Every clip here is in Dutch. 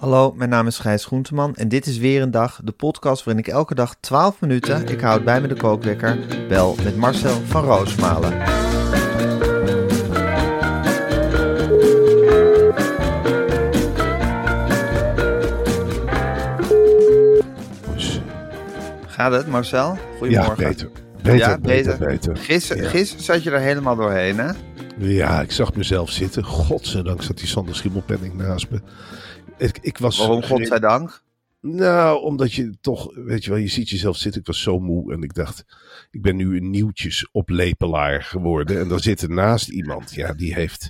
Hallo, mijn naam is Gijs Groenteman en dit is weer een dag, de podcast waarin ik elke dag 12 minuten, ik houd bij me de kookwekker, bel met Marcel van Roosmalen. Gaat het, Marcel? Goedemorgen. Ja, beter. Beter, Ja, beter, beter. Gisteren, Ja. gisteren zat je er helemaal doorheen, hè? Ja, ik zag mezelf zitten. Godzijdank zat die Sander Schimmelpenning naast me. Ik, ik was... Waarom, godzijdank? Nou, omdat je toch, weet je wel, je ziet jezelf zitten. Ik was zo moe en ik dacht, ik ben nu een nieuwtjesoplepelaar geworden. En daar zit er naast iemand, ja, die heeft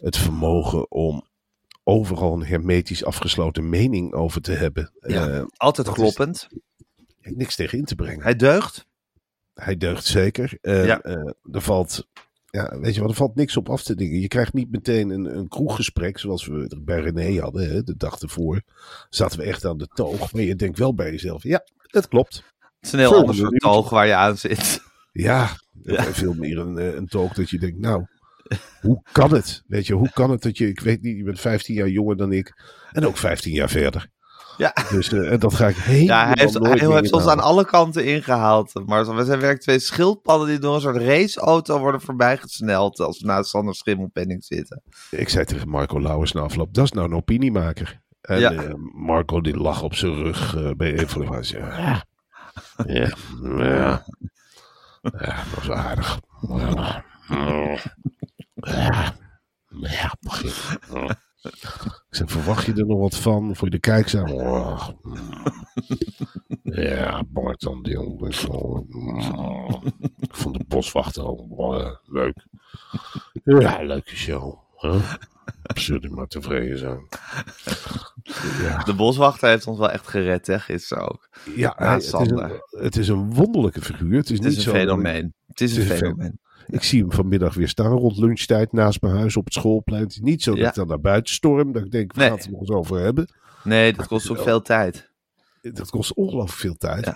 het vermogen om overal een hermetisch afgesloten mening over te hebben. Ja, Eh, Altijd is- kloppend. niks tegen in te brengen. Hij deugt. Hij deugt zeker. En, Ja. eh, er valt, ja, weet je wat, er valt niks op af te dingen. Je krijgt niet meteen een, een kroeggesprek zoals we bij René hadden, hè, de dag ervoor. Zaten we echt aan de toog. Maar je denkt wel bij jezelf, ja, het klopt. Het is een heel ander soort toog waar je aan zit. Ja, is veel meer een, eh, een toog dat je denkt, nou, hoe kan het? Weet je, hoe kan het dat je, ik weet niet, je bent 15 jaar jonger dan ik. En ook 15 jaar verder. Ja. Dus eh, en dat ga ik helemaal Ja, hij heeft, nooit hij heeft ons aan alle kanten ingehaald. Maar we zijn werkelijk twee schildpadden die door een soort raceauto worden voorbijgesneld als we naast Sander Schimmelpenning zitten. Ik zei tegen Marco Lauwers na afloop, dat is nou een opiniemaker. En Ja. eh, Marco die lag op zijn rug eh, bij een van de was, ja. Ja, ja, ja. Ja, dat was aardig. Ja, ja, ja, zei, verwacht je er nog wat van? Je de kijkzaam? Oh, Ja, Bart dan die Ik vond de boswachter eh, leuk. Ja, leuke show. Hè? Zul je maar tevreden zijn. Ja, De boswachter heeft ons wel echt gered, hè, gisteren ook. ja hij- het, is een, het is een wonderlijke figuur. Het is, Het is niet een zo fenomeen. Het is een Het is een fenomeen. Ik zie hem vanmiddag weer staan rond lunchtijd naast mijn huis op het schoolplein. Het is niet zo dat ik dan naar buiten storm. Dat ik denk, we Nee. gaan het er nog eens over hebben. Nee, dat kost ook veel tijd. Dat kost ongelooflijk veel tijd. Ja.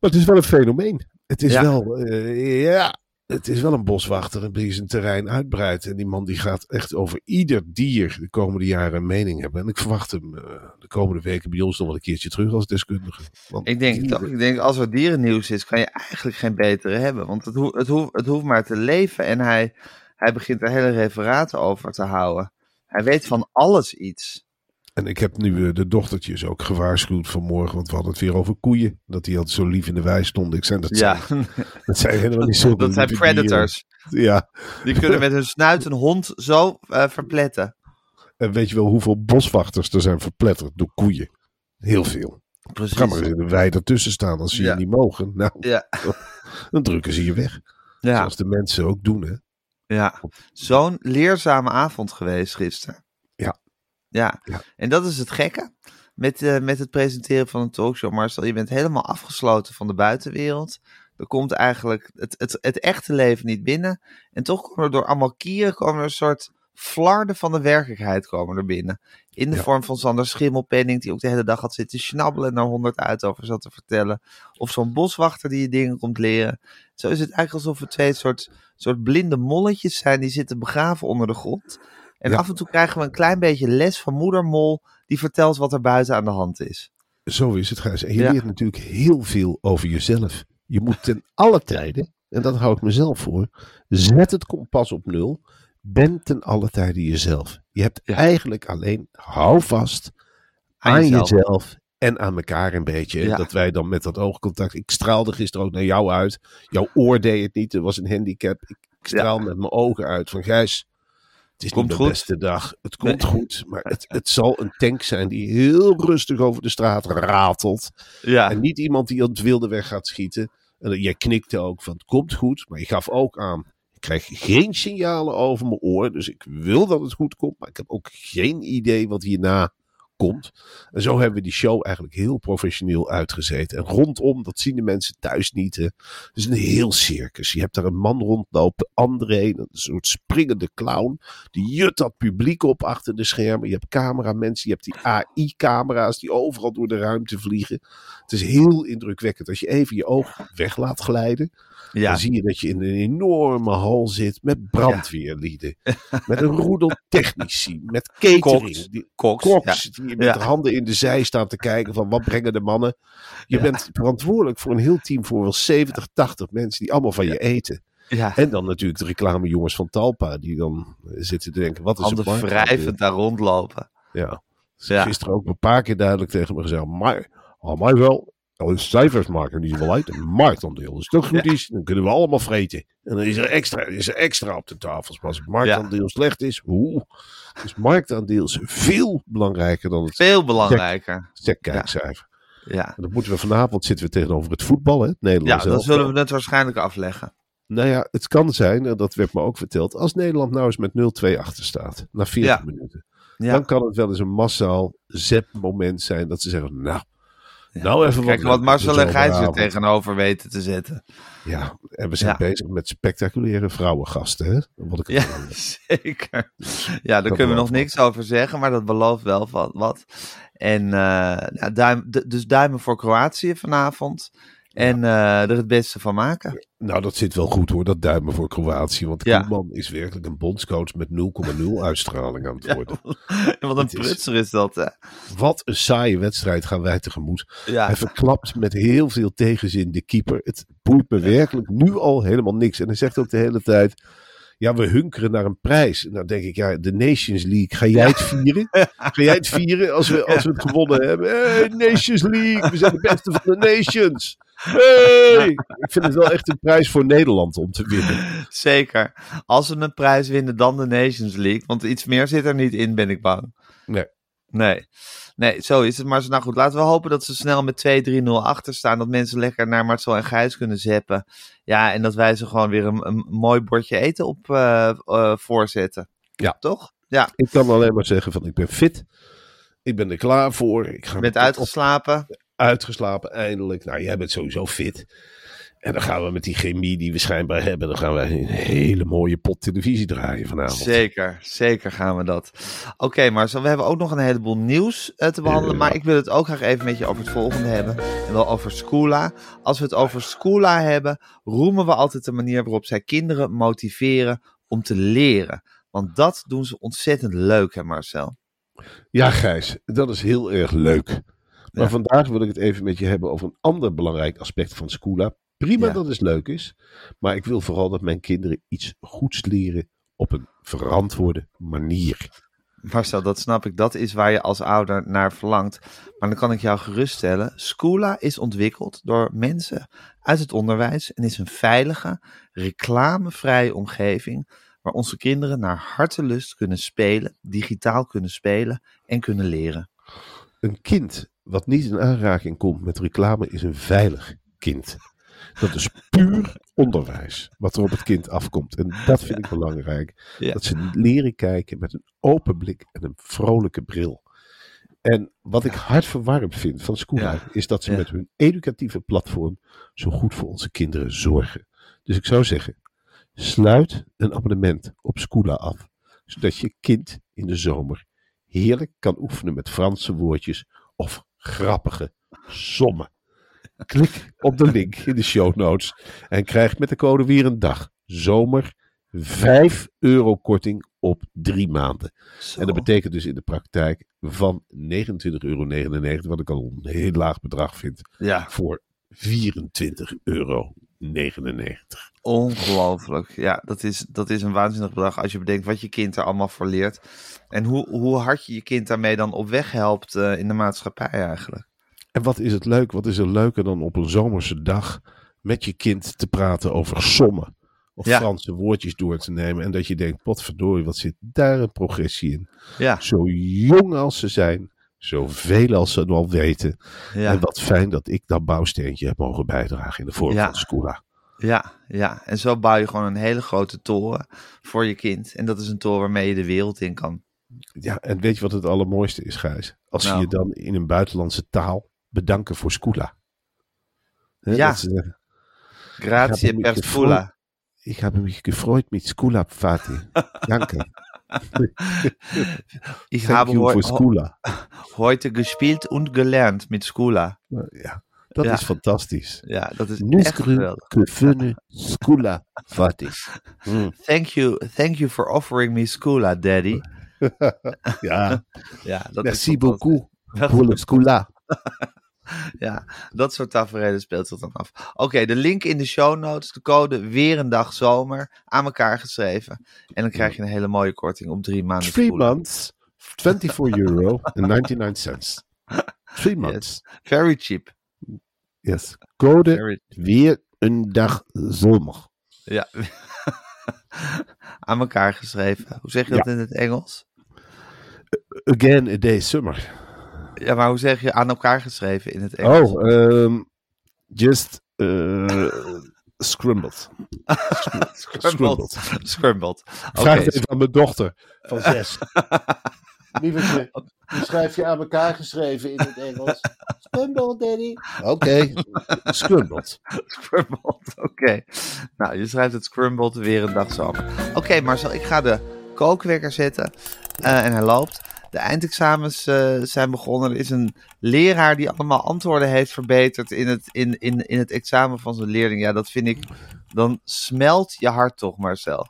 Maar het is wel een fenomeen. Het is Ja. wel, eh, ja, het is wel een boswachter die zijn terrein uitbreidt. En die man die gaat echt over ieder dier de komende jaren een mening hebben. En ik verwacht hem eh, de komende weken bij ons nog wel een keertje terug als deskundige. Want Ik denk, dieren- ik denk, als er dierennieuws is, kan je eigenlijk geen betere hebben. Want het, het hoeft maar te leven en hij, hij begint er hele referaten over te houden. Hij weet van alles iets. En ik heb nu eh, de dochtertjes ook gewaarschuwd vanmorgen, want we hadden het weer over koeien. Dat die altijd zo lief in de wei stonden. Ik zei, dat, Ja, zijn, dat zijn helemaal niet zo dat zijn predators. Ja, Die kunnen met hun snuit een hond zo eh, verpletten. en weet je wel hoeveel boswachters er zijn verpletterd door koeien? Heel veel. Precies. Ga maar eens in de wei ertussen staan als ze Ja. je niet mogen. Nou, Ja, dan drukken ze je weg. ja, Zoals de mensen ook doen, hè. ja. Zo'n leerzame avond geweest gisteren. Ja. En dat is het gekke. Met, eh, met het presenteren van een talkshow, Marcel. Je bent helemaal afgesloten van de buitenwereld. Er komt eigenlijk het, het, het echte leven niet binnen. En toch komen er door allemaal kieren komen er een soort flarden van de werkelijkheid komen er binnen. In de Ja. vorm van Sander Schimmelpenning, die ook de hele dag had zitten schnabbelen en daar honderd uit over zat te vertellen. Of zo'n boswachter die je dingen komt leren. Zo is het eigenlijk alsof we twee soort, soort blinde molletjes zijn die zitten begraven onder de grond. En Ja. af en toe krijgen we een klein beetje les van moedermol die vertelt wat er buiten aan de hand is. Zo is het, Gijs. En je Ja. leert natuurlijk heel veel over jezelf. Je moet ten alle tijden, en dat hou ik mezelf voor, zet het kompas op nul. Ben ten alle tijden jezelf. Je hebt Ja. eigenlijk alleen, hou vast Aan aan, jezelf. jezelf en aan elkaar een beetje. Ja. Dat wij dan met dat oogcontact. Ik straalde gisteren ook naar jou uit. Jouw oor deed het niet. Er was een handicap. Ik, Ik straal met mijn ogen uit van Gijs. Het is Komt niet de goed. beste dag. Het komt Nee. goed. Maar het, het zal een tank zijn die heel rustig over de straat ratelt. Ja, En niet iemand die op het wilde weg gaat schieten. En jij knikte ook van het komt goed. Maar je gaf ook aan. Ik krijg geen signalen over mijn oor. Dus ik wil dat het goed komt. Maar ik heb ook geen idee wat hierna komt. En zo hebben we die show eigenlijk heel professioneel uitgezet. En rondom, dat zien de mensen thuis niet. Hè. Het is een heel circus. Je hebt daar een man rondlopen, André, een soort springende clown. Die jut dat publiek op achter de schermen. Je hebt cameramensen, je hebt die AI-camera's die overal door de ruimte vliegen. Het is heel indrukwekkend. Als je even je oog weg laat glijden, ja. dan zie je dat je in een enorme hal zit met brandweerlieden. Met een roedel technici, met catering. Koks. Die, Koks. koks die met Ja. de handen in de zij staan te kijken van wat brengen de mannen. Je Ja. bent verantwoordelijk voor een heel team voor wel 70, 80 mensen die allemaal van je eten. Ja. En dan natuurlijk de reclamejongens van Talpa die dan eh, zitten te denken wat is handen het wrijvend daar rondlopen. Ja. Ja. Gisteren ook een paar keer duidelijk tegen me gezegd, maar al mij wel, de cijfers maken niet wel uit. Een marktaandeel. Als het ook goed is, dan kunnen we allemaal vreten. En dan is er extra, is er extra op de tafels. Maar als het marktaandeel slecht is, oeh, is marktaandeel is veel belangrijker dan het Veel belangrijker. kijkcijfer. Ja, dan moeten we vanavond zitten we tegenover het voetbal, hè? Het ja elftal. zullen we het waarschijnlijk afleggen. Nou ja, het kan zijn, en dat werd me ook verteld, als Nederland nou eens met 0-2 achter staat, na 40 Ja. minuten. Ja. Dan kan het wel eens een massaal zep-moment zijn dat ze zeggen, nou. Nou even Kijk wat wat Marcel en Gijs er tegenover weten te zetten. Ja, en we zijn Ja. bezig met spectaculaire vrouwengasten, hè? Wat ik Ja, zeker. Ja, daar kunnen we nog niks over zeggen, maar dat belooft wel van wat. En eh, ja, duim, d- dus duimen voor Kroatië vanavond. En eh, er het beste van maken. Nou, dat zit wel goed hoor, dat duimen voor Kroatië. Want Ja. Koeman is werkelijk een bondscoach met 0,0 uitstraling aan het worden. Wat een prutser is dat, hè? Wat een saaie wedstrijd gaan wij tegemoet. Ja, Hij verklapt met heel veel tegenzin de keeper. Het boeit me werkelijk nu al helemaal niks. En hij zegt ook de hele tijd... Ja, we hunkeren naar een prijs. En dan denk ik, ja, de Nations League. Ga jij het vieren? Ga jij het vieren als we, als we het gewonnen hebben? Hey, Nations League, we zijn de beste van de Nations. Hey! Ik vind het wel echt een prijs voor Nederland om te winnen. zeker. Als we een prijs winnen, dan de Nations League. Want iets meer zit er niet in, ben ik bang. Nee. Nee. Nee, zo is het. Maar nou goed, laten we hopen dat ze snel met 2-3-0 achter staan. Dat mensen lekker naar Marcel en Gijs kunnen zeppen. Ja, en dat wij ze gewoon weer een, een mooi bordje eten op eh, eh, voorzetten. Ja. Toch? Ja. Ik kan alleen maar zeggen van ik ben fit. Ik ben er klaar voor. Ik ga Je bent op- uitgeslapen. uitgeslapen eindelijk. Nou, jij bent sowieso fit. En dan gaan we met die chemie die we schijnbaar hebben, dan gaan wij een hele mooie pot televisie draaien vanavond. Zeker, zeker gaan we dat. Oké, Marcel, we hebben ook nog een heleboel nieuws eh, te behandelen. Maar ik wil het ook graag even met je over het volgende hebben. En wel over Scoola. Als we het over Scoola hebben, roemen we altijd de manier waarop zij kinderen motiveren om te leren. Want dat doen ze ontzettend leuk, hè Marcel? Ja, Gijs, dat is heel erg leuk. Maar Ja. vandaag wil ik het even met je hebben over een ander belangrijk aspect van Scoola. Prima Ja. dat het leuk is, maar ik wil vooral dat mijn kinderen iets goeds leren op een verantwoorde manier. Marcel, dat snap ik. Dat is waar je als ouder naar verlangt. Maar dan kan ik jou geruststellen. Scoola is ontwikkeld door mensen uit het onderwijs en is een veilige, reclamevrije omgeving waar onze kinderen naar hartelust kunnen spelen, digitaal kunnen spelen en kunnen leren. Een kind wat niet in aanraking komt met reclame is een veilig kind. Dat is puur onderwijs wat er op het kind afkomt. En dat vind ik belangrijk. Ja. Dat ze leren kijken met een open blik en een vrolijke bril. En wat ik hartverwarmend vind van Scoola Ja. is dat ze met hun educatieve platform zo goed voor onze kinderen zorgen. Dus ik zou zeggen, sluit een abonnement op Scoola af, zodat je kind in de zomer heerlijk kan oefenen met Franse woordjes of grappige sommen. Klik op de link in de show notes en krijg met de code weer een dag zomer 5 euro korting op drie maanden. En dat betekent dus in de praktijk van 29,99 euro, wat ik al een heel laag bedrag vind, Ja, voor 24,99 euro. ongelooflijk. Ja, dat is, dat is een waanzinnig bedrag als je bedenkt wat je kind er allemaal voor leert. En hoe, hoe hard je je kind daarmee dan op weg helpt eh, in de maatschappij eigenlijk. En wat is het leuk? Wat is er leuker dan op een zomerse dag met je kind te praten over sommen? Of Ja. Franse woordjes door te nemen. En dat je denkt, potverdorie, wat zit daar een progressie in. Ja, Zo jong als ze zijn, zoveel als ze al weten. ja, En wat fijn dat ik dat bouwsteentje heb mogen bijdragen in de vorm Ja. van Scula. ja, ja. En zo bouw je gewoon een hele grote toren voor je kind. En dat is een toren waarmee je de wereld in kan. Ja, en weet je wat het allermooiste is, Gijs? Als Nou. je dan in een buitenlandse taal bedanken voor Scula. Hè, Ja. dat ze zeggen, Grazie per spula. Ik heb me gefreut met Scula, Fati. Danke. Ich Thank habe you heu for Scula. heute gespielt und gelernt mit Scula. Ja, dat Ja. is fantastisch. Ja, dat is echt Nuskru geweldig. gefunne Scula, Fati. Hm, Thank you, thank you for offering me Scula, daddy. Ja, Ja, dat merci is beaucoup pour le Scula. Ja, dat soort tafereelen speelt zich dan af. Oké, de link in de show notes, de code weer een dag zomer, aan elkaar geschreven. En dan krijg je een hele mooie korting op drie maanden. Three spoelen. months, 24 euro and 99 cents. Three months. Very cheap. Yes. Code Very, weer een dag zomer. ja. aan elkaar geschreven. Hoe zeg je dat in het Engels? Again a day summer. Ja, maar hoe zeg je aan elkaar geschreven in het Engels? Oh, um, just uh, scrambled. Scrambled. Scrambled. Oké, Vraag het even aan mijn dochter van zes. Lievertje, hoe schrijf je aan elkaar geschreven in het Engels? Scrambled, daddy. Oké, scrambled. Scrambled, oké. Nou, je schrijft het scrambled weer een dag zo. Oké, Marcel, ik ga de kookwekker zetten. eh, en hij loopt. De eindexamens eh, zijn begonnen. Er is een leraar die allemaal antwoorden heeft verbeterd in het, in, in, in het examen van zijn leerling. Ja, dat vind ik... Dan smelt je hart toch, Marcel.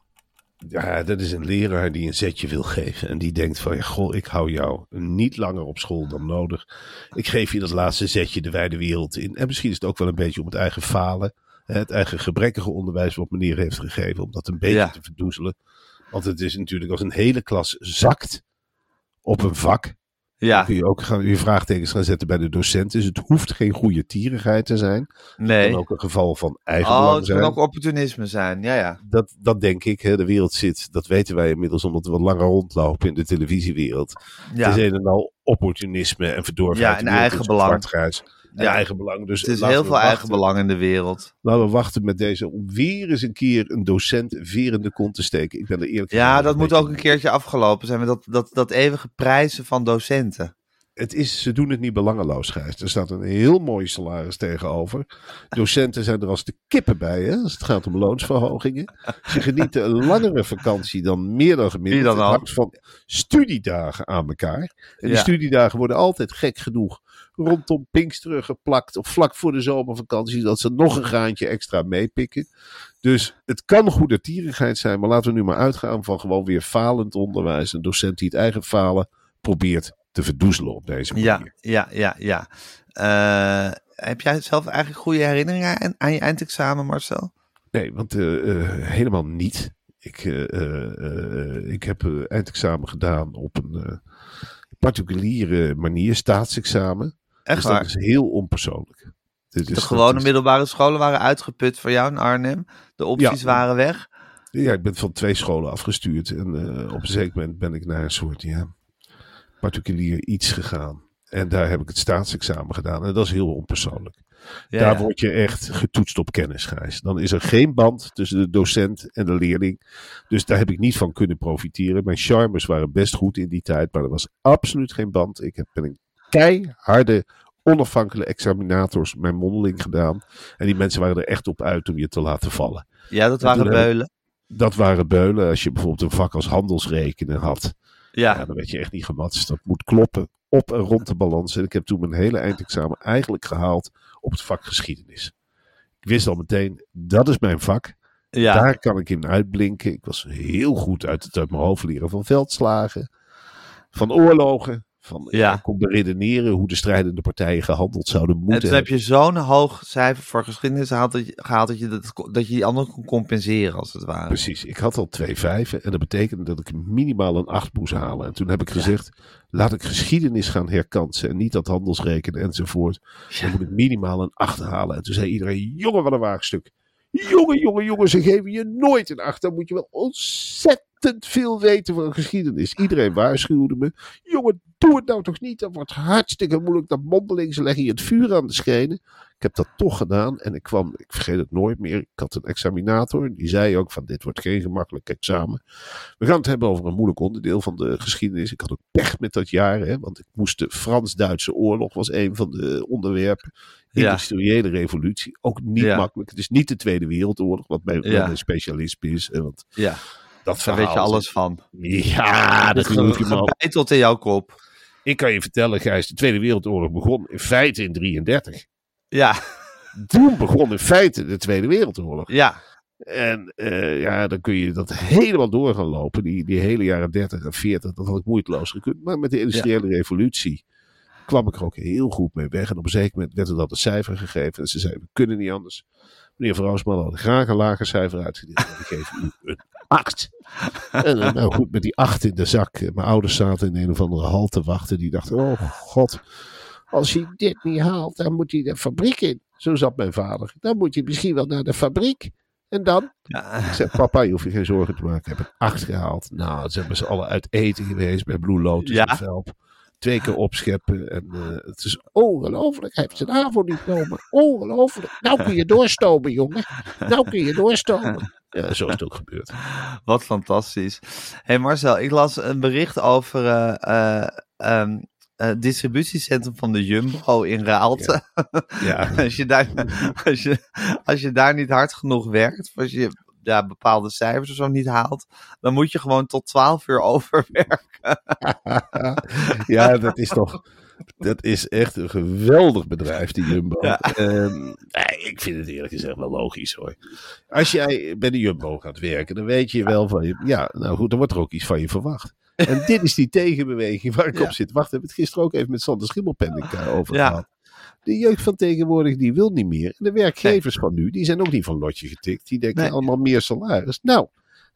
Ja, dat is een leraar die een zetje wil geven. En die denkt van, ja, goh, ik hou jou niet langer op school dan nodig. Ik geef je dat laatste zetje de wijde wereld in. En misschien is het ook wel een beetje om het eigen falen. Het eigen gebrekkige onderwijs wat meneer heeft gegeven. Om dat een beetje Ja. te verdoezelen. Want het is natuurlijk als een hele klas zakt op een vak. Ja, Dan kun je ook gaan, je vraagtekens gaan zetten bij de docent. Dus het hoeft geen goede tierigheid te zijn. Het nee. kan ook een geval van eigen Oh, het zijn. kan ook opportunisme zijn. Ja, ja. Dat, dat denk ik. Hè. De wereld zit, dat weten wij inmiddels omdat we wat langer rondlopen in de televisiewereld. ja. Het is een en al opportunisme en verdorvenheid. Ja, en De Ja. eigen belang. Dus Het is heel veel eigen belang in de wereld. Laten we wachten met deze om weer eens een keer een docent veer in de kont te steken. Ik ben er eerlijk Ja, dat moet ook een keertje afgelopen zijn met dat, dat, dat eeuwige prijzen van docenten. Het is, ze doen het niet belangeloos, Gijs. Er staat een heel mooi salaris tegenover. Docenten zijn er als de kippen bij, hè, als het gaat om loonsverhogingen. Ze genieten een langere vakantie dan meer dan gemiddeld. Dan het ook? hangt van studiedagen aan elkaar. En die Ja. studiedagen worden altijd gek genoeg rondom Pinksteren geplakt. Of vlak voor de zomervakantie, dat ze nog een graantje extra meepikken. Dus het kan goede tierigheid zijn, maar laten we nu maar uitgaan van gewoon weer falend onderwijs. Een docent die het eigen falen probeert te verdoezelen op deze manier. Ja, ja, ja, ja. Eh, heb jij zelf eigenlijk goede herinneringen aan, aan je eindexamen, Marcel? Nee, want eh, eh, helemaal niet. Ik, ik heb eindexamen gedaan op een particuliere manier, staatsexamen. Echt dus dat is heel onpersoonlijk. Dit De is- gewone is- middelbare scholen waren uitgeput voor jou in Arnhem. De opties Ja. waren weg. Ja, ik ben van twee scholen afgestuurd. En eh, op een zeker moment ben ik naar een soort ja, particulier iets gegaan. En daar heb ik het staatsexamen gedaan. En dat is heel onpersoonlijk. Ja, Daar word je echt getoetst op kennis, Gijs. Dan is er geen band tussen de docent en de leerling. Dus daar heb ik niet van kunnen profiteren. Mijn charmes waren best goed in die tijd, maar er was absoluut geen band. Ik heb ben een keiharde, onafhankelijke examinators mijn mondeling gedaan. En die mensen waren er echt op uit om je te laten vallen. ja, dat En waren beulen. Dat waren beulen. Als je bijvoorbeeld een vak als handelsrekenen had, Ja, ja, dan werd je echt niet gematst. Dat moet kloppen op en rond de balans. En ik heb toen mijn hele eindexamen eigenlijk gehaald op het vak geschiedenis. Ik wist al meteen, dat is mijn vak. ja. Daar kan ik in uitblinken. Ik was heel goed uit het uit mijn hoofd leren van veldslagen, van oorlogen. Van, Ja. Ik kon beredeneren hoe de strijdende partijen gehandeld zouden En moeten. toen heb je zo'n hoog cijfer voor geschiedenis gehaald dat je, gehaald dat, je dat, dat je die andere kon compenseren, als het ware. Precies, ik had al twee vijven en dat betekende dat ik minimaal een acht moest halen. En toen heb ik gezegd, laat ik geschiedenis gaan herkansen en niet dat handelsrekenen enzovoort. Dan moet ik minimaal een acht halen. En toen zei iedereen, jongen wat een waagstuk. Jongen, jongen, jongen, ze geven je nooit een acht. Dan moet je wel ontzettend veel weten van geschiedenis. Iedereen waarschuwde me. Jongen, doe het nou toch niet. Dat wordt hartstikke moeilijk. Dat ze leggen je het vuur aan de schenen. Ik heb dat toch gedaan en ik kwam, ik vergeet het nooit meer. Ik had een examinator. Die zei ook van dit wordt geen gemakkelijk examen. We gaan het hebben over een moeilijk onderdeel van de geschiedenis. Ik had ook pech met dat jaar. Hè, want ik moest de Frans-Duitse oorlog was een van de onderwerpen. Industriële revolutie. Ook niet makkelijk. Het is niet de Tweede Wereldoorlog. Wat mijn, mijn specialisme is. Hè, want Ja, dat daar weet je alles van. Ja, dat geloof je al. Gebeiteld in jouw kop. Ik kan je vertellen, Gijs. De Tweede Wereldoorlog begon in feite in 33. Ja, Toen begon in feite de Tweede Wereldoorlog. ja. En eh, ja, dan kun je dat helemaal door gaan lopen. Die, die hele jaren 30 en 40, dat had ik moeiteloos gekund. Maar met de industriële revolutie kwam ik er ook heel goed mee weg. En op een zeker moment werd er dat een cijfer gegeven. En ze zeiden, we kunnen niet anders. Meneer Vrouwsman had graag een lager cijfer uitgedeeld. Ik geef u een 8. En eh, nou goed, met die 8 in de zak. eh, Mijn ouders zaten in een of andere hal te wachten. Die dachten, oh god, als hij dit niet haalt, dan moet hij de fabriek in. Zo zat mijn vader. Dan moet hij misschien wel naar de fabriek. En dan? ja. Ik zeg, papa, je hoeft je geen zorgen te maken. Ik heb het acht gehaald. Nou, ze hebben ze alle uit eten geweest bij Blue Lotus Ja. en Velp. Twee keer opscheppen. En eh, het is ongelooflijk. Hij heeft zijn niet genomen. Ongelooflijk. Nou kun je doorstomen, jongen. Nou kun je doorstomen. Ja, zo is het ook gebeurd. Wat fantastisch. hey Marcel, ik las een bericht over eh, eh, ehm, het distributiecentrum van de Jumbo in Raalte. Ja, als, je daar, als, je, als je daar niet hard genoeg werkt, als je ja, bepaalde cijfers of zo niet haalt, dan moet je gewoon tot 12 uur overwerken. ja dat is toch... Dat is echt een geweldig bedrijf, die Jumbo. Ja. Ehm, ik vind het eerlijk gezegd wel logisch hoor. Als jij bij de Jumbo gaat werken, dan weet je wel van... je- Ja, nou goed, dan wordt er ook iets van je verwacht. En dit is die tegenbeweging waar ik Ja. op zit. Wacht, hebben het gisteren ook even met Sander Schimmelpenning eh, over Ja. De jeugd van tegenwoordig, die wil niet meer. En de werkgevers van nu, die zijn ook niet van lotje getikt. Die denken Nee. allemaal meer salaris. Nou,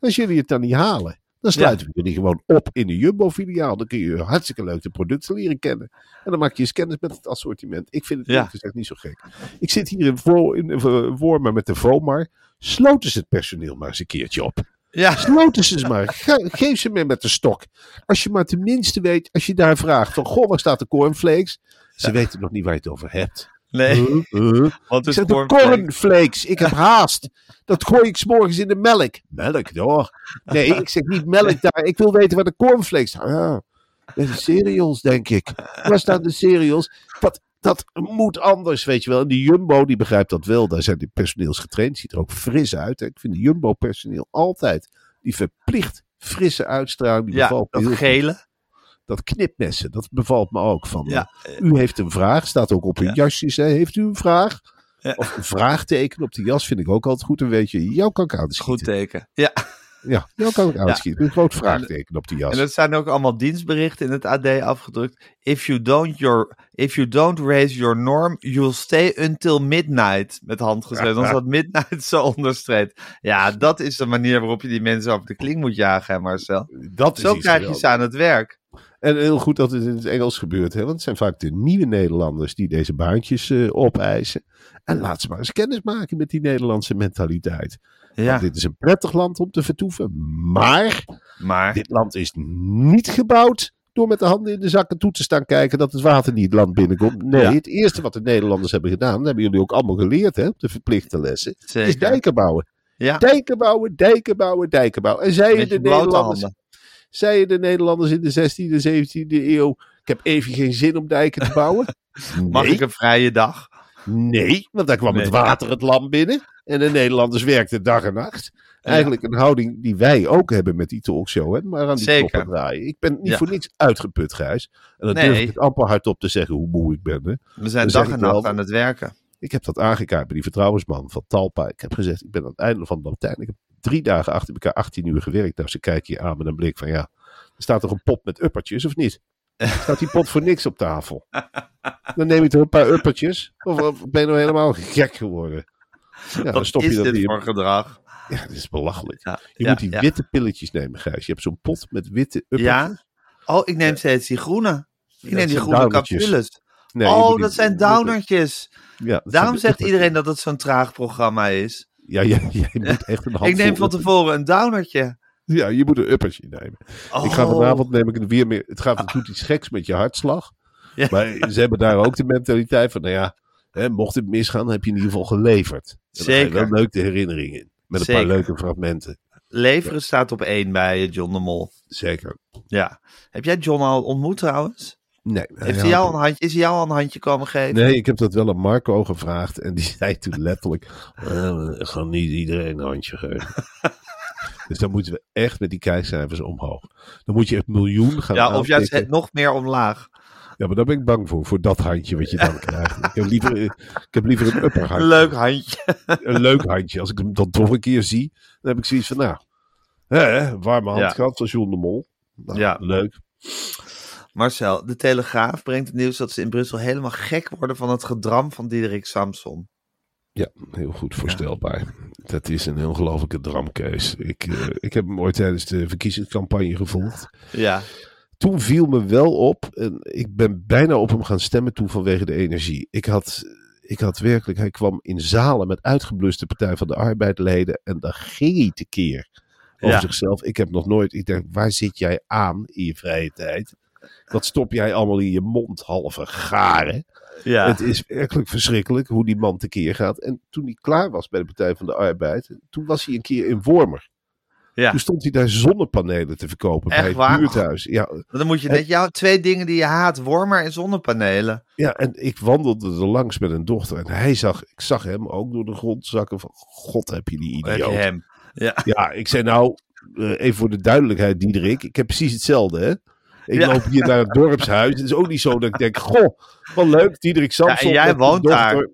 als jullie het dan niet halen, dan sluiten we jullie gewoon op in de Jumbo-filiaal. Dan kun je hartstikke leuk de producten leren kennen. En dan maak je eens kennis met het assortiment. Ik vind het Ja. gezegd niet zo gek. Ik zit hier in, Vo- in eh, Wormer met de Vomar. Sloten ze het personeel maar eens een keertje op. Ja, Sloten ze eens maar. Ge- geef ze me met de stok. Als je maar tenminste weet, als je daar vraagt van, goh, waar staat de cornflakes? Ze weten nog niet waar je het over hebt. nee. Wat Ik is zeg de cornflakes? cornflakes. Ik heb haast. Dat gooi ik s'morgens in de melk. Melk, door. Nee, ik zeg niet melk daar. Ik wil weten waar de cornflakes staan. Ah, bij de cereals, denk ik. Waar staan de cereals? Dat, dat moet anders, weet je wel. En die Jumbo, die begrijpt dat wel. Daar zijn die personeels getraind. Ziet er ook fris uit. Hè. Ik vind de Jumbo-personeel altijd die verplicht frisse uitstraling. Die Ja, dat gele. Dat knipmessen, dat bevalt me ook van. Ja. eh, U heeft een vraag, staat ook op uw Ja. jasjes. Hè. Heeft u een vraag? Ja. Of een vraagteken op de jas vind ik ook altijd goed. Dan weet je, jou kan ik aanschieten. Goed teken. Ja, Ja, jou kan ik aanschieten. Een groot vraagteken op de jas. en dat zijn ook allemaal dienstberichten in het AD afgedrukt. If you don't, your, if you don't raise your norm, you'll stay until midnight. Met hand geschreven. Staat midnight zo onderstreept. Ja, dat is de manier waarop je die mensen over de kling moet jagen, hè Marcel. dat is Zo iets krijg je ze aan het werk. En heel goed dat het in het Engels gebeurt. Hè? Want het zijn vaak de nieuwe Nederlanders die deze baantjes eh, opeisen. En laat ze maar eens kennis maken met die Nederlandse mentaliteit. Ja, Want dit is een prettig land om te vertoeven. Maar maar... Dit land is niet gebouwd door met de handen in de zakken toe te staan kijken dat het water niet het land binnenkomt. Nee, Ja. het eerste wat de Nederlanders hebben gedaan, dat hebben jullie ook allemaal geleerd hè, op de verplichte lessen, is dijken bouwen. Ja, Dijken bouwen, dijken bouwen, dijken bouwen. En zeiden de, Nederlanders, handen. Zeiden de Nederlanders in de 16e, 17e eeuw, ik heb even geen zin om dijken te bouwen. Mag nee, ik een vrije dag? nee, want daar kwam het water het land binnen. En de Nederlanders werkten dag en nacht. Eigenlijk een houding die wij ook hebben met die talkshow. Hè? Maar aan die Zeker. draaien. Ik ben niet Ja. voor niks uitgeput, Gijs. En dan Nee. durf ik het amper hardop te zeggen hoe moe ik ben. Hè? We zijn Dan dag en nacht aan het werken. Ik heb dat aangekaart bij die vertrouwensman van Talpa. Ik heb gezegd, ik ben aan het einde van de Latijn. Ik heb drie dagen achter elkaar 18 uur gewerkt. Nou, ze kijken je aan met een blik van ja, er staat toch een pot met uppertjes of niet? Staat die pot voor niks op tafel? Dan neem ik er een paar uppertjes. Of, of ben je nou helemaal gek geworden? Ja, dan stop je is dat dit je voor gedrag? Ja, dat is belachelijk. Ja, Je ja, moet die ja. witte pilletjes nemen, Gijs. Je hebt zo'n pot met witte uppertjes. Ja? Oh, ik neem steeds die groene. Ik neem die groene capsules. Nee, je oh, die dat zijn downertjes. Ja, Daarom zegt iedereen dat het zo'n traag programma is. Ja, jij, jij moet echt een handvol... Ik neem van tevoren een downertje. Ja, je moet een uppertje nemen. Ik ga Oh. vanavond neem ik het weer meer... Het gaat het doet iets geks met je hartslag. Ja. Maar ze hebben daar ook de mentaliteit van, nou ja, hè, mocht het misgaan, heb je in ieder geval geleverd. En Zeker. wel leuk de herinnering in. Met een Zeker. paar leuke fragmenten. Leveren staat op één bij eh, John de Mol. Zeker. Ja. Heb jij John al ontmoet trouwens? Nee, Heeft hij jou een handje, is hij jou al een handje komen geven? Nee, ik heb dat wel aan Marco gevraagd. En die zei toen letterlijk: "Eh, ga niet iedereen een handje geven. dus dan moeten we echt met die kijkcijfers omhoog. Dan moet je het miljoen gaan ja, of juist het nog meer omlaag. Ja, maar daar ben ik bang voor. Voor dat handje wat je dan krijgt. Ik heb liever, ik heb liever een upper Een handje. leuk handje. Een leuk handje. Als ik hem dan toch een keer zie, dan heb ik zoiets van: Nou, hè, warme hand Ja. gehad van John de Mol. Nou, Ja. Leuk. Marcel, de Telegraaf brengt het nieuws dat ze in Brussel helemaal gek worden van het gedram van Diederik Samson. Ja, heel goed voorstelbaar. Dat is een ongelofelijke dramkees. Ik, eh, ik heb hem ooit tijdens de verkiezingscampagne gevolgd. Ja, toen viel me wel op. En ik ben bijna op hem gaan stemmen toen vanwege de energie. Ik had, ik had werkelijk, hij kwam in zalen met uitgebluste Partij van de Arbeidleden. En daar ging hij tekeer over Ja. zichzelf. Ik heb nog nooit, ik denk, waar zit jij aan in je vrije tijd? Wat stop jij allemaal in je mond, halve garen? ja. Het is werkelijk verschrikkelijk hoe die man tekeer gaat. En toen hij klaar was bij de Partij van de Arbeid, toen was hij een keer in Wormer. ja. Toen stond hij daar zonnepanelen te verkopen Echt bij het waar? buurthuis. Ja, Dan moet je net jouw twee dingen die je haat, wormer en zonnepanelen. Ja, en ik wandelde er langs met een dochter. En hij zag, ik zag hem ook door de grond zakken van... God, heb je die Heb je hem. Ja. Ja, ik zei nou, eh, even voor de duidelijkheid, Diederik. Ik heb precies hetzelfde, hè. Ik loop hier naar het dorpshuis. Het is ook niet zo dat ik denk, goh, wat leuk, Diederik Samson. Ja, en jij woont daar.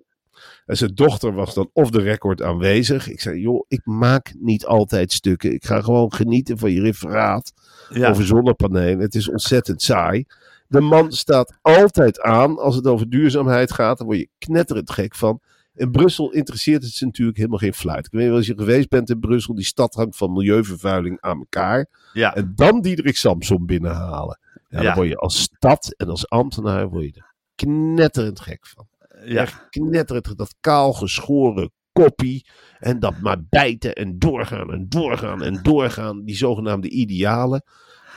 En zijn dochter was dan off the record aanwezig. Ik zei, joh, ik maak niet altijd stukken. Ik ga gewoon genieten van je referaat Ja. over zonnepanelen. Het is ontzettend saai. De man staat altijd aan als het over duurzaamheid gaat. Daar word je knetterend gek van. In Brussel interesseert het ze natuurlijk helemaal geen fluit. Ik weet niet of je geweest bent in Brussel. Die stad hangt van milieuvervuiling aan elkaar. ja. En dan Diederik Samson binnenhalen. Ja, Ja. Dan word je als stad en als ambtenaar word je er knetterend gek van. ja. Echt knetterend. Dat kaal geschoren koppie. En dat maar bijten en doorgaan en doorgaan en doorgaan. Die zogenaamde idealen.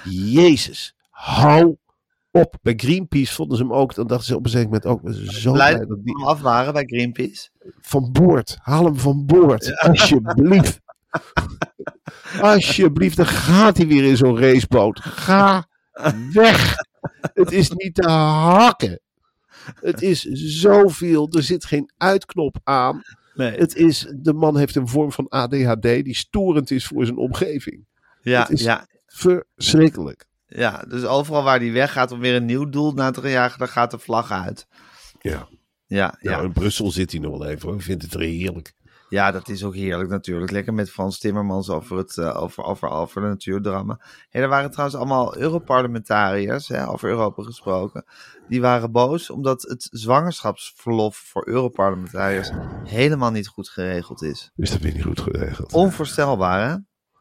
Jezus, hou op. Bij Greenpeace vonden ze hem ook. Dan dachten ze op een zeker moment ook. we zijn Zo Blij dat die hem af waren bij Greenpeace. van boord. Haal hem van boord. Alsjeblieft. Alsjeblieft. Dan gaat hij weer in zo'n raceboot. Ga weg. Het is niet te hakken. Het is zoveel. Er zit geen uitknop aan. Nee. Het is, de man heeft een vorm van ADHD die storend is voor zijn omgeving. Ja, het is- ja, Verschrikkelijk. ja, dus overal waar hij weggaat om weer een nieuw doel na te jagen, dan gaat de vlag uit. Ja. Ja, Nou, ja. in Brussel zit hij nog wel even hoor. Ik vind het er heerlijk. Ja, dat is ook heerlijk natuurlijk. Lekker met Frans Timmermans over, het, eh, over, over, over de natuurdrama. Hey, er waren trouwens allemaal Europarlementariërs, hè, over Europa gesproken. Die waren boos omdat het zwangerschapsverlof voor Europarlementariërs helemaal niet goed geregeld is. Dus dat je niet goed geregeld. Onvoorstelbaar, hè?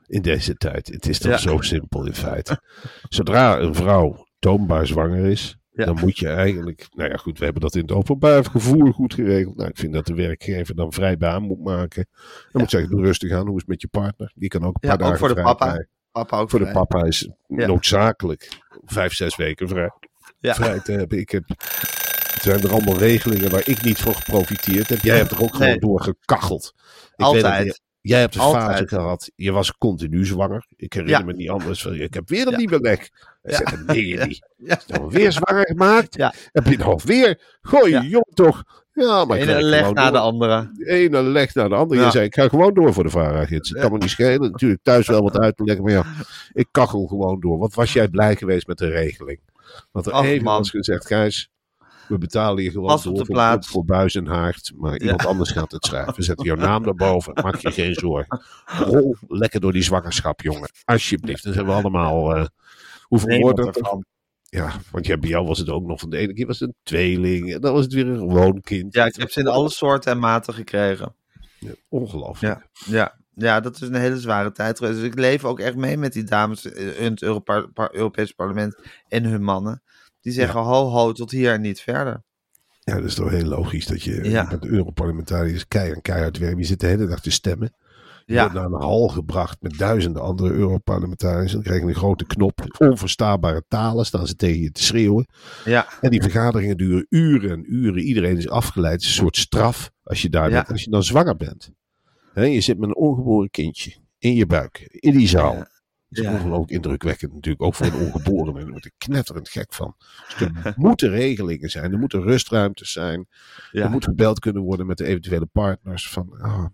in deze tijd. Het is toch Ja. zo simpel in feite. Zodra een vrouw toonbaar zwanger is, Ja. dan moet je eigenlijk... Nou ja, goed, we hebben dat in het openbaar vervoer goed geregeld. Nou, ik vind dat de werkgever dan vrij baan moet maken. Dan moet zeggen, rustig aan, hoe is het met je partner? Die kan ook een Ja, paar ook dagen voor de papa. Papa ook Voor de papa is Ja. noodzakelijk vijf, zes weken vrij, Ja. vrij te hebben. Ik heb... Het zijn er allemaal regelingen waar ik niet van geprofiteerd heb. Jij hebt er ook gewoon door gekacheld. Ik weet Altijd. dat Jij hebt een Altijd. fase gehad. Je was continu zwanger. Ik herinner Ja. me niet anders. van, Ik heb weer een Ja. nieuwe leg. Ja. zeg, je niet. Ja. Nou weer zwanger gemaakt? Ja. Heb je nog weer? Gooi jong toch? Ja, maar ene leg gewoon na door. de andere. De ene leg naar de andere. Je zei, ik ga gewoon door voor de vara-gids. Het kan me niet schelen. Natuurlijk thuis wel wat uit te leggen. Maar ja, ik kachel gewoon door. Wat was jij blij geweest met de regeling? Want er even man. was gezegd, Gijs, we betalen je gewoon door de voor, voor buis en haard. Maar iemand anders gaat het schrijven. We zetten jouw naam erboven. Maak je geen zorgen. Rol lekker door die zwangerschap, jongen. Alsjeblieft. Dan zijn we allemaal... eh hoeveel woorden... ervan. Ja, want ja, bij jou was het ook nog van de ene keer was het een tweeling. En dan was het weer een gewoon kind. Ja, ik heb ze in alle soorten en maten gekregen. Ja, ongelooflijk. Ja, ja. ja, dat is een hele zware tijd geweest. Dus ik leef ook echt mee met die dames in het Europese parlement en hun mannen. Die zeggen ho ho tot hier en niet verder. Ja, dat is toch heel logisch dat je Ja. met de Europarlementariërs keihard, keihard werkt. Je zit de hele dag te stemmen. Je Ja. wordt naar een hal gebracht met duizenden andere Europarlementariërs. Dan krijg je een grote knop. Onverstaanbare talen staan ze tegen je te schreeuwen. Ja, En die vergaderingen duren uren en uren. Iedereen is afgeleid. Het is een soort straf als je daar Ja. bent. Als je dan zwanger bent. Hè, je zit met een ongeboren kindje in je buik. In die zaal. Is Ja. ongelooflijk indrukwekkend natuurlijk. Ook voor een ongeborene. Daar word ik knetterend gek van. Dus er moeten regelingen zijn. Er moeten rustruimtes zijn. ja. Er moet gebeld kunnen worden met de eventuele partners. Van, oh,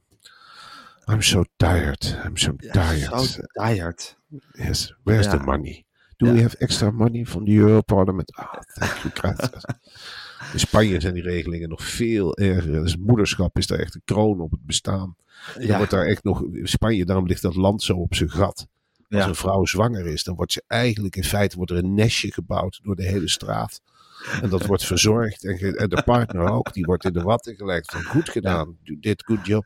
I'm so tired. I'm so tired. Zo tired. Yes, where's the money? Do we have extra money from the Europarlement? Ah, thank you. In Spanje zijn die regelingen nog veel erger. Dus moederschap is daar echt een kroon op het bestaan. En Ja. wordt daar echt nog, in Spanje, daarom ligt dat land zo op zijn gat. Als een vrouw zwanger is, dan wordt ze eigenlijk in feite wordt er een nestje gebouwd door de hele straat. En dat wordt verzorgd. En, de partner ook, die wordt in de watten gelegd. Van goed gedaan, you did good job.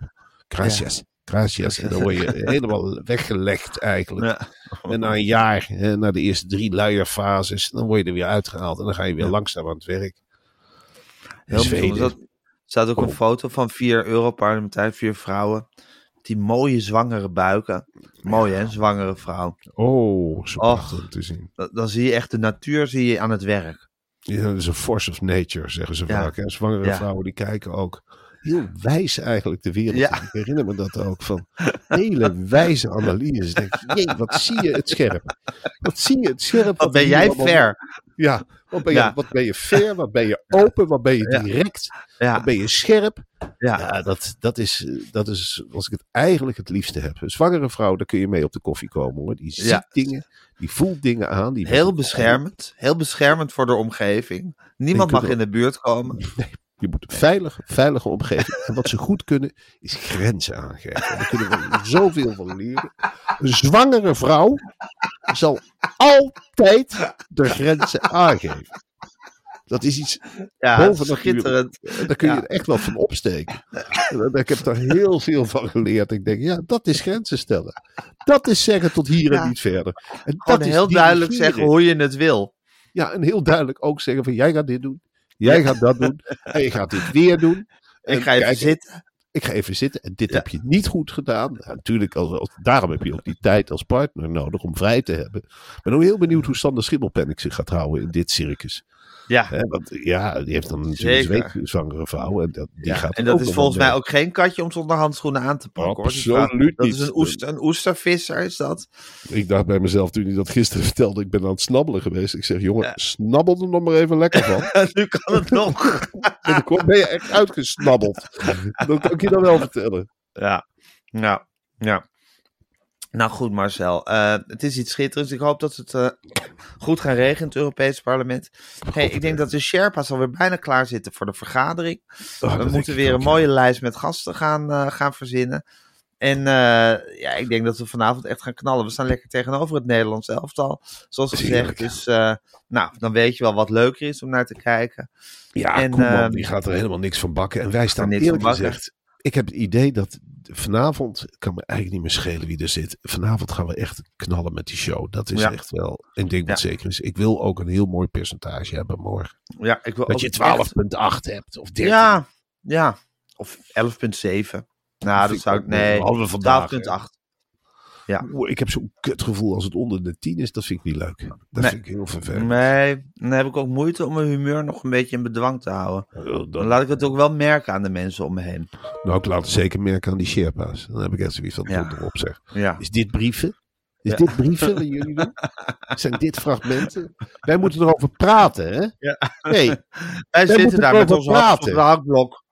Gracias, gracias. En dan word je helemaal weggelegd eigenlijk. Ja. En na een jaar, hè, na de eerste drie luierfases, dan word je er weer uitgehaald. En dan ga je weer langzaam aan het werk. Heel bijzonder. Er staat ook een Oh. foto van vier Europarlementariërs, vier vrouwen. Die mooie zwangere buiken. Mooi hè, zwangere vrouw. Oh, zo prachtig te zien. Dan, dan zie je echt de natuur zie je aan het werk. Ja, dat is een force of nature, zeggen ze Ja. vaak. Hè? Zwangere Ja. vrouwen die kijken ook heel wijs eigenlijk de wereld. Ja. Ik herinner me dat ook van hele wijze analyses. Denk, jee, wat zie je het scherp? Wat zie je het scherp? Wat ben jij allemaal- ver? Ja, wat ben, je, wat ben je fair? Wat ben je open? Wat ben je direct? Ja, Wat ben je scherp? ja. Dat, dat, is, dat is als ik het eigenlijk het liefste heb. Een zwangere vrouw, daar kun je mee op de koffie komen hoor. Die ziet dingen, die voelt dingen aan. Die heel beschermend. Heel beschermend voor de omgeving. Niemand mag in de buurt komen. Je moet een veilige, veilige omgeving. En wat ze goed kunnen, is grenzen aangeven. Daar kunnen we zoveel van leren. Een zwangere vrouw zal altijd de grenzen aangeven. Dat is iets Ja, Boven schitterend. Daar kun je Ja. er echt wel van opsteken. En Ik heb daar heel veel van geleerd. Ik denk, ja, dat is grenzen stellen. Dat is zeggen tot hier Ja. en niet verder. En Gewoon dat is heel duidelijk zeggen hoe je het wil. Ja, en heel duidelijk ook zeggen van, jij gaat dit doen. Jij gaat dat doen. En je gaat dit weer doen. En Ik ga even kijk, zitten. Ik ga even zitten. En dit Ja. heb je niet goed gedaan. Natuurlijk, als, als- daarom heb je ook die tijd als partner nodig om vrij te hebben. Ik ben ook heel benieuwd hoe Sander Schimmelpenninck zich gaat houden in dit circus. Ja. Want ja, die heeft dan natuurlijk een zweetzwangere vrouw. En dat, die Ja, gaat en dat is volgens mij ook geen katje om zonder handschoenen aan te pakken. hoor. Absoluut Dat niet. is een, oester, een oestervisser, is dat? Ik dacht bij mezelf toen hij dat gisteren vertelde, ik ben aan het snabbelen geweest. Ik zeg, jongen, Ja. snabbel er nog maar even lekker van. nu kan het nog. En dan ben je echt uitgesnabbeld. Dat kan ik je dan wel vertellen. Ja, ja, ja. Nou goed, Marcel. eh, het is iets schitterends. Ik hoop dat het eh, goed gaat regenen in het Europees Parlement. Hey, ik denk dat de Sherpa's alweer bijna klaar zitten voor de vergadering. Oh, We moeten weer een mooie lijst met gasten gaan, eh, gaan verzinnen. En ja, ik denk dat we vanavond echt gaan knallen. We staan lekker tegenover het Nederlands elftal, zoals gezegd. Dus nou, dan weet je wel wat leuker is om naar te kijken. Ja, En, Koeman, die gaat er helemaal niks van bakken. En wij staan eerlijk gezegd... Ik heb het idee dat vanavond, kan me eigenlijk niet meer schelen wie er zit. Vanavond gaan we echt knallen met die show. Dat is echt wel een ding wat zeker is. Ik wil ook een heel mooi percentage hebben morgen. Ja, ik wil dat je 12,8 echt... hebt of 13. Ja, ja. of 11,7. Nou, dat zou ik, nee, 12,8. Ja. Ik heb zo'n kutgevoel als het onder de 10 is. Dat vind ik niet leuk. Dat vind ik heel vervelend. Nee, dan heb ik ook moeite om mijn humeur nog een beetje in bedwang te houden. Dan laat ik het ook wel merken aan de mensen om me heen. Nou, ik laat het zeker merken aan die Sherpa's. Dan heb ik echt zoiets van ja. erop zeg. Is dit brieven? Is dit brieven die jullie doen? Zijn dit fragmenten? Wij moeten erover praten, hè? Ja. Nee. Wij, zitten daar met ons hakblok.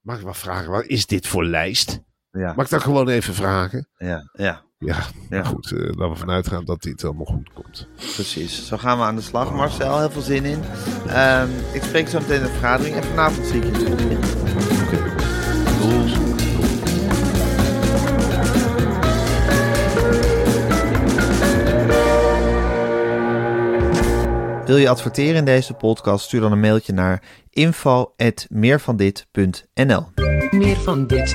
Mag ik wel vragen, wat is dit voor lijst? Ja. Mag ik dat gewoon even vragen? Ja, ja. Ja, Ja. maar goed, eh, laten we vanuit gaan dat dit allemaal goed komt. precies. Zo gaan we aan de slag, Marcel. Heel veel zin in. Ehm, ik spreek zo meteen in de vergadering en vanavond zie ik je terug. Wil je adverteren in deze podcast? Stuur dan een mailtje naar info.meervandit.nl Meer van dit.